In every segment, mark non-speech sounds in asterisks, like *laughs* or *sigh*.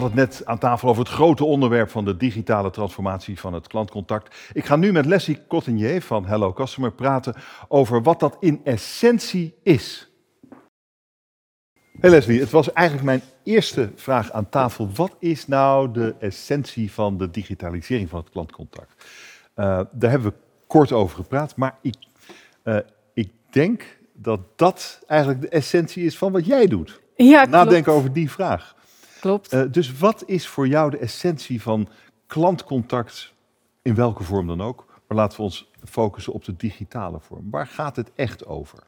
hadden het net aan tafel over het grote onderwerp van de digitale transformatie van het klantcontact. Ik ga nu met Leslie Cottenier van Hello Customer praten over wat dat in essentie is. Hey Leslie, het was eigenlijk mijn eerste vraag aan tafel. Wat is nou de essentie van de digitalisering van het klantcontact? Uh, daar hebben we kort over gepraat, maar ik, uh, ik denk dat dat eigenlijk de essentie is van wat jij doet. Ja, Nadenken over die vraag. Klopt. Uh, dus wat is voor jou de essentie van klantcontact, in welke vorm dan ook? Maar laten we ons focussen op de digitale vorm. Waar gaat het echt over?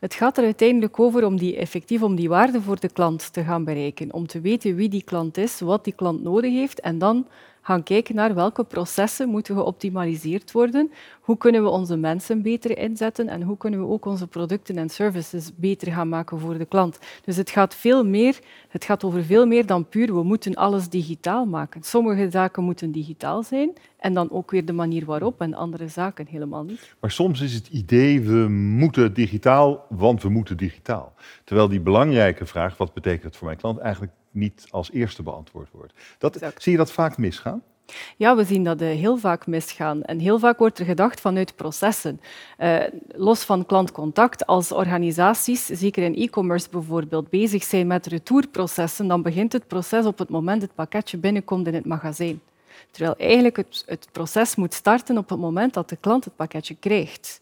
Het gaat er uiteindelijk over om die, effectief om die waarde voor de klant te gaan bereiken. Om te weten wie die klant is, wat die klant nodig heeft en dan gaan kijken naar welke processen moeten geoptimaliseerd worden, hoe kunnen we onze mensen beter inzetten en hoe kunnen we ook onze producten en services beter gaan maken voor de klant. Dus het gaat, veel meer, het gaat over veel meer dan puur we moeten alles digitaal maken. Sommige zaken moeten digitaal zijn en dan ook weer de manier waarop en andere zaken helemaal niet. Maar soms is het idee we moeten digitaal, want we moeten digitaal. Terwijl die belangrijke vraag, wat betekent het voor mijn klant, eigenlijk niet als eerste beantwoord wordt. Dat, zie je dat vaak misgaan? Ja, we zien dat uh, heel vaak misgaan. En heel vaak wordt er gedacht vanuit processen. Uh, los van klantcontact, als organisaties, zeker in e-commerce bijvoorbeeld, bezig zijn met retourprocessen, dan begint het proces op het moment het pakketje binnenkomt in het magazijn. Terwijl eigenlijk het, het proces moet starten op het moment dat de klant het pakketje krijgt.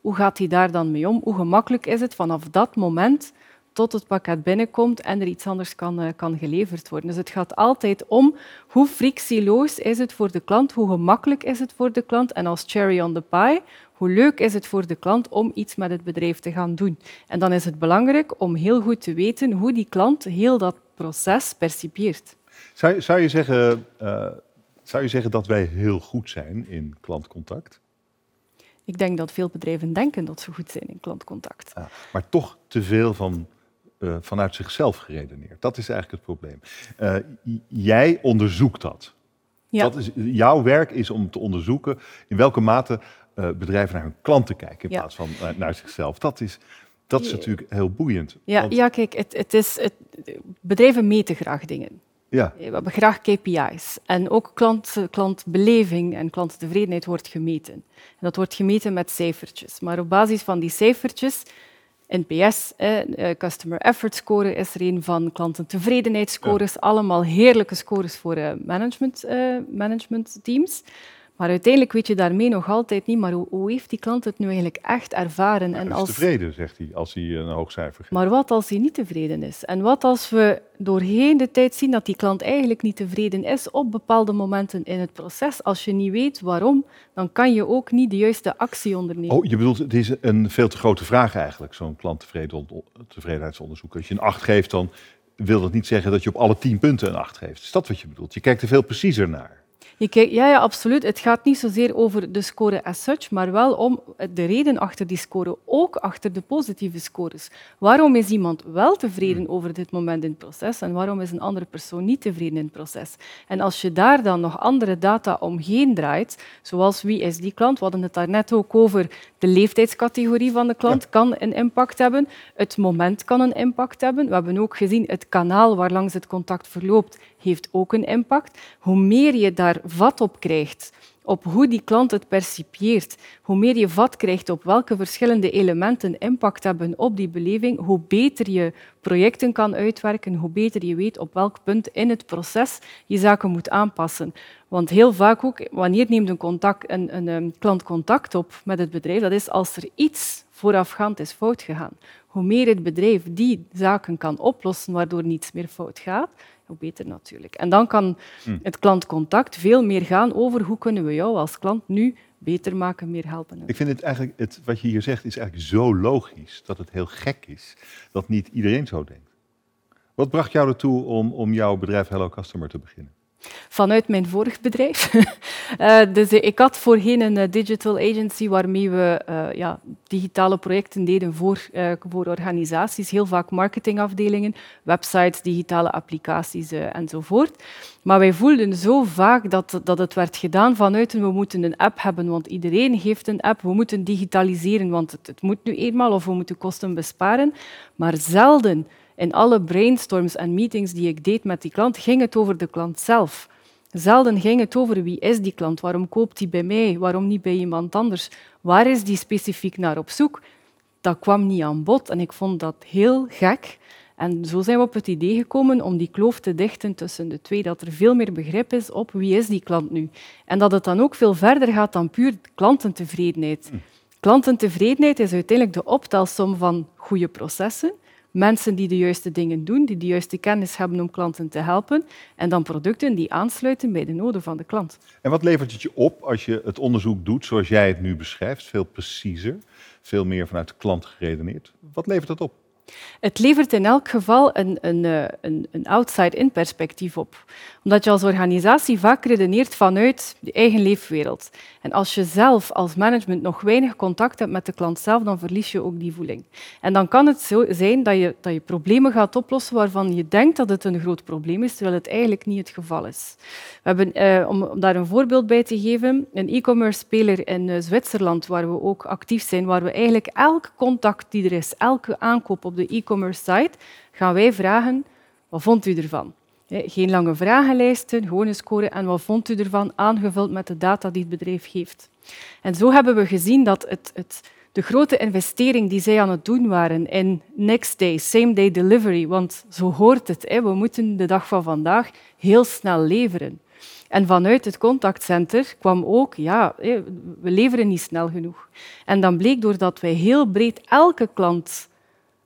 Hoe gaat hij daar dan mee om? Hoe gemakkelijk is het vanaf dat moment tot het pakket binnenkomt en er iets anders kan, uh, kan geleverd worden. Dus het gaat altijd om hoe frictieloos is het voor de klant, hoe gemakkelijk is het voor de klant en als cherry on the pie, hoe leuk is het voor de klant om iets met het bedrijf te gaan doen. En dan is het belangrijk om heel goed te weten hoe die klant heel dat proces percipieert. Zou, zou, je, zeggen, uh, zou je zeggen dat wij heel goed zijn in klantcontact? Ik denk dat veel bedrijven denken dat ze goed zijn in klantcontact. Ja, maar toch te veel van uh, vanuit zichzelf geredeneerd. Dat is eigenlijk het probleem. Uh, jij onderzoekt dat. Ja. dat is, jouw werk is om te onderzoeken in welke mate uh, bedrijven naar hun klanten kijken in ja. plaats van naar zichzelf. Dat is, dat is natuurlijk heel boeiend. Ja, want... ja kijk, het, het is, het, bedrijven meten graag dingen. Ja. We hebben graag KPI's. En ook klant, klantbeleving en klanttevredenheid wordt gemeten. En dat wordt gemeten met cijfertjes. Maar op basis van die cijfertjes NPS, eh, Customer Effort Score is er een van, klantentevredenheidsscores, ja. allemaal heerlijke scores voor management, uh, management teams. Maar uiteindelijk weet je daarmee nog altijd niet, maar hoe, hoe heeft die klant het nu eigenlijk echt ervaren? Hij is als... tevreden, zegt hij, als hij een hoog cijfer geeft. Maar wat als hij niet tevreden is? En wat als we doorheen de tijd zien dat die klant eigenlijk niet tevreden is op bepaalde momenten in het proces? Als je niet weet waarom, dan kan je ook niet de juiste actie ondernemen. Oh, je bedoelt, het is een veel te grote vraag eigenlijk, zo'n klanttevredenheidsonderzoek. Als je een 8 geeft, dan wil dat niet zeggen dat je op alle 10 punten een 8 geeft. Is dat wat je bedoelt? Je kijkt er veel preciezer naar. Je kijkt, ja, ja, absoluut. Het gaat niet zozeer over de score as such, maar wel om de reden achter die score, ook achter de positieve scores. Waarom is iemand wel tevreden over dit moment in het proces en waarom is een andere persoon niet tevreden in het proces? En als je daar dan nog andere data omheen draait, zoals wie is die klant, we hadden het daarnet ook over, de leeftijdscategorie van de klant kan een impact hebben, het moment kan een impact hebben. We hebben ook gezien, het kanaal waarlangs het contact verloopt, heeft ook een impact. Hoe meer je daar vat op krijgt, op hoe die klant het percipieert, hoe meer je vat krijgt op welke verschillende elementen impact hebben op die beleving, hoe beter je projecten kan uitwerken, hoe beter je weet op welk punt in het proces je zaken moet aanpassen. Want heel vaak ook, wanneer neemt een, contact, een, een, een klant contact op met het bedrijf, dat is als er iets voorafgaand is fout gegaan. Hoe meer het bedrijf die zaken kan oplossen waardoor niets meer fout gaat, hoe beter natuurlijk. En dan kan hm. het klantcontact veel meer gaan over hoe kunnen we jou als klant nu beter maken, meer helpen. Ik vind het eigenlijk, het, wat je hier zegt, is eigenlijk zo logisch dat het heel gek is dat niet iedereen zo denkt. Wat bracht jou ertoe om, om jouw bedrijf Hello Customer te beginnen? Vanuit mijn vorig bedrijf. uh, *laughs* dus ik had voorheen een eh, digital agency waarmee we ja, digitale projecten deden voor, voor organisaties, heel vaak marketingafdelingen, websites, digitale applicaties enzovoort. Maar wij voelden zo vaak dat, dat het werd gedaan vanuit we moeten een app hebben, want iedereen heeft een app, we moeten digitaliseren, want het, het moet nu eenmaal, of we moeten kosten besparen. Maar zelden In alle brainstorms en meetings die ik deed met die klant, ging het over de klant zelf. Zelden ging het over wie is die klant, waarom koopt hij bij mij, waarom niet bij iemand anders, waar is die specifiek naar op zoek. Dat kwam niet aan bod en ik vond dat heel gek. En zo zijn we op het idee gekomen om die kloof te dichten tussen de twee, dat er veel meer begrip is op wie is die klant nu. En dat het dan ook veel verder gaat dan puur klantentevredenheid. Hm. Klantentevredenheid is uiteindelijk de optelsom van goede processen, mensen die de juiste dingen doen, die de juiste kennis hebben om klanten te helpen, en dan producten die aansluiten bij de noden van de klant. En wat levert het je op als je het onderzoek doet zoals jij het nu beschrijft, veel preciezer, veel meer vanuit de klant geredeneerd? Wat levert dat op? Het levert in elk geval een, een, eh, een, een outside-in perspectief op. Omdat je als organisatie vaak redeneert vanuit je eigen leefwereld. En als je zelf als management nog weinig contact hebt met de klant zelf, dan verlies je ook die voeling. En dan kan het zo zijn dat je, dat je problemen gaat oplossen waarvan je denkt dat het een groot probleem is, terwijl het eigenlijk niet het geval is. We hebben, eh, om, daar een voorbeeld bij te geven, een e-commerce speler in uh, Zwitserland, waar we ook actief zijn, waar we eigenlijk elk contact die er is, elke aankoop op de e-commerce site, gaan wij vragen, wat vond u ervan? Geen lange vragenlijsten, gewoon een score en wat vond u ervan, aangevuld met de data die het bedrijf heeft. En zo hebben we gezien dat het, het, de grote investering die zij aan het doen waren in next day, same day delivery, want zo hoort het, we moeten de dag van vandaag heel snel leveren. En vanuit het contactcenter kwam ook, ja, we leveren niet snel genoeg. En dan bleek doordat wij heel breed elke klant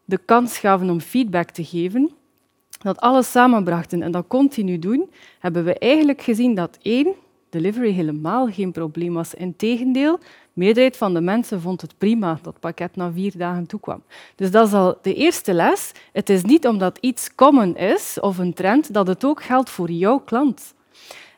de kans gaven om feedback te geven, dat alles samenbrachten en dat continu doen, hebben we eigenlijk gezien dat één, delivery helemaal geen probleem was. Integendeel, de meerderheid van de mensen vond het prima dat pakket na vier dagen toekwam. Dus dat is al de eerste les. Het is niet omdat iets common is of een trend, dat het ook geldt voor jouw klant.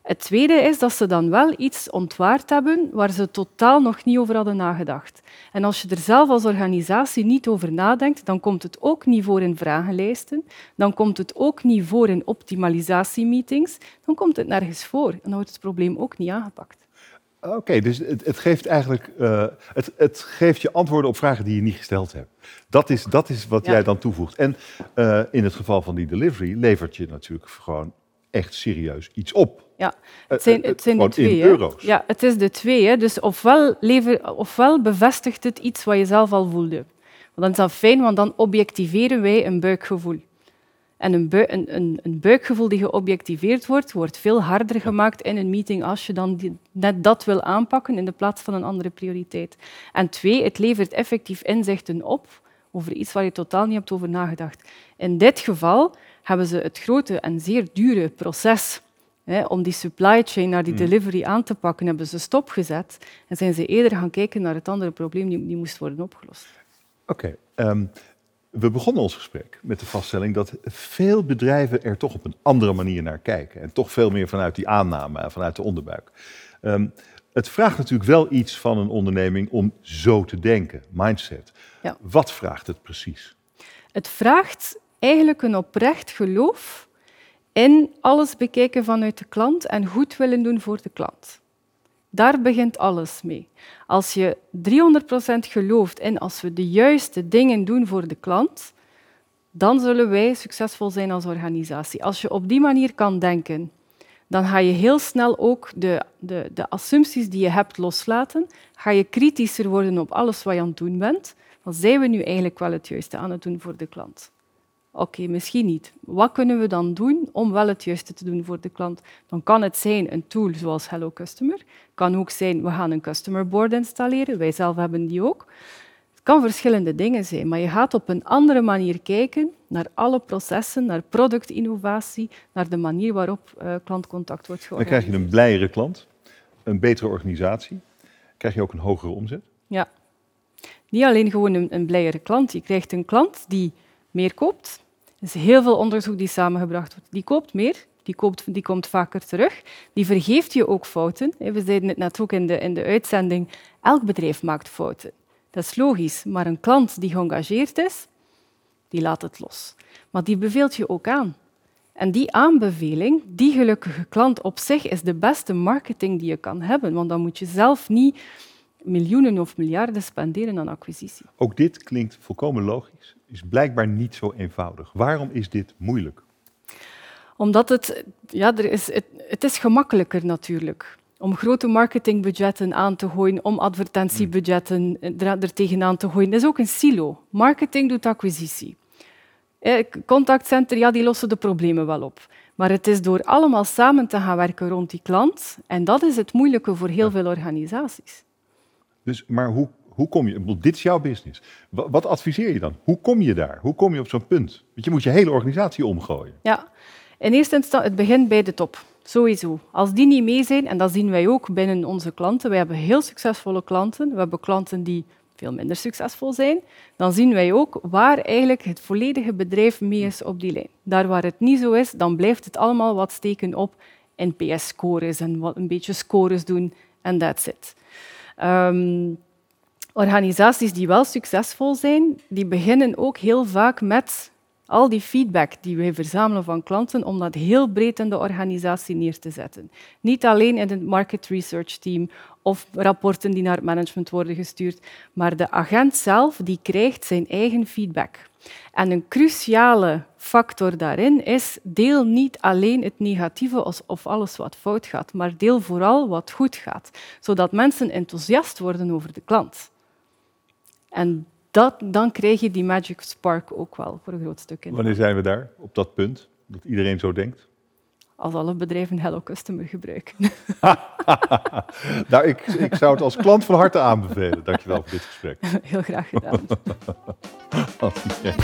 Het tweede is dat ze dan wel iets ontwaard hebben waar ze totaal nog niet over hadden nagedacht. En als je er zelf als organisatie niet over nadenkt, dan komt het ook niet voor in vragenlijsten, dan komt het ook niet voor in optimalisatiemeetings, dan komt het nergens voor en dan wordt het probleem ook niet aangepakt. Oké, dus het, het, geeft eigenlijk uh, het, het, geeft je antwoorden op vragen die je niet gesteld hebt. Dat is, dat is wat jij dan toevoegt. En uh, in het geval van die delivery levert je natuurlijk gewoon echt serieus iets op. Ja, het zijn, het zijn de twee. euro's. Ja, het is de twee. Hè. Dus ofwel, lever, ofwel bevestigt het iets wat je zelf al voelde. Want dan is dat fijn, want dan objectiveren wij een buikgevoel. En een, een, een, een, buikgevoel die geobjectiveerd wordt, wordt veel harder gemaakt in een meeting als je dan die, net dat wil aanpakken in de plaats van een andere prioriteit. En twee, het levert effectief inzichten op over iets waar je totaal niet hebt over nagedacht. In dit geval hebben ze het grote en zeer dure proces hè, om die supply chain naar die hmm. delivery aan te pakken, hebben ze stopgezet en zijn ze eerder gaan kijken naar het andere probleem die, die moest worden opgelost. Oké. Ehm, we begonnen ons gesprek met de vaststelling dat veel bedrijven er toch op een andere manier naar kijken. En toch veel meer vanuit die aanname vanuit de onderbuik. Um, het vraagt natuurlijk wel iets van een onderneming om zo te denken, mindset. Ja. Wat vraagt het precies? Het vraagt eigenlijk een oprecht geloof in alles bekijken vanuit de klant en goed willen doen voor de klant. Daar begint alles mee. Als je 300% gelooft in als we de juiste dingen doen voor de klant, dan zullen wij succesvol zijn als organisatie. Als je op die manier kan denken, dan ga je heel snel ook de, de, de assumpties die je hebt loslaten. Ga je kritischer worden op alles wat je aan het doen bent. Dan zijn we nu eigenlijk wel het juiste aan het doen voor de klant. Oké, misschien niet. Wat kunnen we dan doen om wel het juiste te doen voor de klant? Dan kan het zijn een tool zoals Hello Customer. Het kan ook zijn, we gaan een customer board installeren. Wij zelf hebben die ook. Het kan verschillende dingen zijn, maar je gaat op een andere manier kijken naar alle processen, naar productinnovatie, naar de manier waarop uh, klantcontact wordt georganiseerd. Dan krijg je een blijere klant, een betere organisatie. Krijg je ook een hogere omzet? Ja. Niet alleen gewoon een, een blijere klant. Je krijgt een klant die meer koopt, er is heel veel onderzoek die samengebracht wordt. Die koopt meer, die, koopt, die komt vaker terug. Die vergeeft je ook fouten. We zeiden het net ook in de, in de uitzending. Elk bedrijf maakt fouten. Dat is logisch. Maar een klant die geëngageerd is, die laat het los. Maar die beveelt je ook aan. En die aanbeveling, die gelukkige klant op zich, is de beste marketing die je kan hebben. Want dan moet je zelf niet miljoenen of miljarden spenderen aan acquisitie. Ook dit klinkt volkomen logisch. Is blijkbaar niet zo eenvoudig. Waarom is dit moeilijk? Omdat het, ja, er is, het, het is gemakkelijker natuurlijk om grote marketingbudgetten aan te gooien, om advertentiebudgetten er, er tegenaan te gooien. Dat is ook een silo. Marketing doet acquisitie. Eh, contactcenter, ja, die lossen de problemen wel op. Maar het is door allemaal samen te gaan werken rond die klant. En dat is het moeilijke voor heel veel organisaties. Dus, maar hoe, hoe kom je? Dit is jouw business. Wat, wat adviseer je dan? Hoe kom je daar? Hoe kom je op zo'n punt? Want je moet je hele organisatie omgooien. Ja, in eerste instantie, het begint bij de top. Sowieso. Als die niet mee zijn, en dat zien wij ook binnen onze klanten, wij hebben heel succesvolle klanten, we hebben klanten die veel minder succesvol zijn, dan zien wij ook waar eigenlijk het volledige bedrijf mee is op die lijn. Daar waar het niet zo is, dan blijft het allemaal wat steken op NPS-scores en wat een beetje scores doen en that's it. Um, organisaties die wel succesvol zijn, die beginnen ook heel vaak met al die feedback die wij verzamelen van klanten, om dat heel breed in de organisatie neer te zetten. Niet alleen in het market research team of rapporten die naar het management worden gestuurd, maar de agent zelf die krijgt zijn eigen feedback. En een cruciale factor daarin is deel niet alleen het negatieve of alles wat fout gaat, maar deel vooral wat goed gaat, zodat mensen enthousiast worden over de klant. En dat, dan krijg je die magic spark ook wel voor een groot stuk. In. Wanneer zijn we daar, op dat punt, dat iedereen zo denkt? Als alle bedrijven Hello Customer gebruiken. *laughs* nou, ik, ik zou het als klant van harte aanbevelen. Dankjewel voor dit gesprek. *laughs* Heel graag gedaan. *laughs* ja,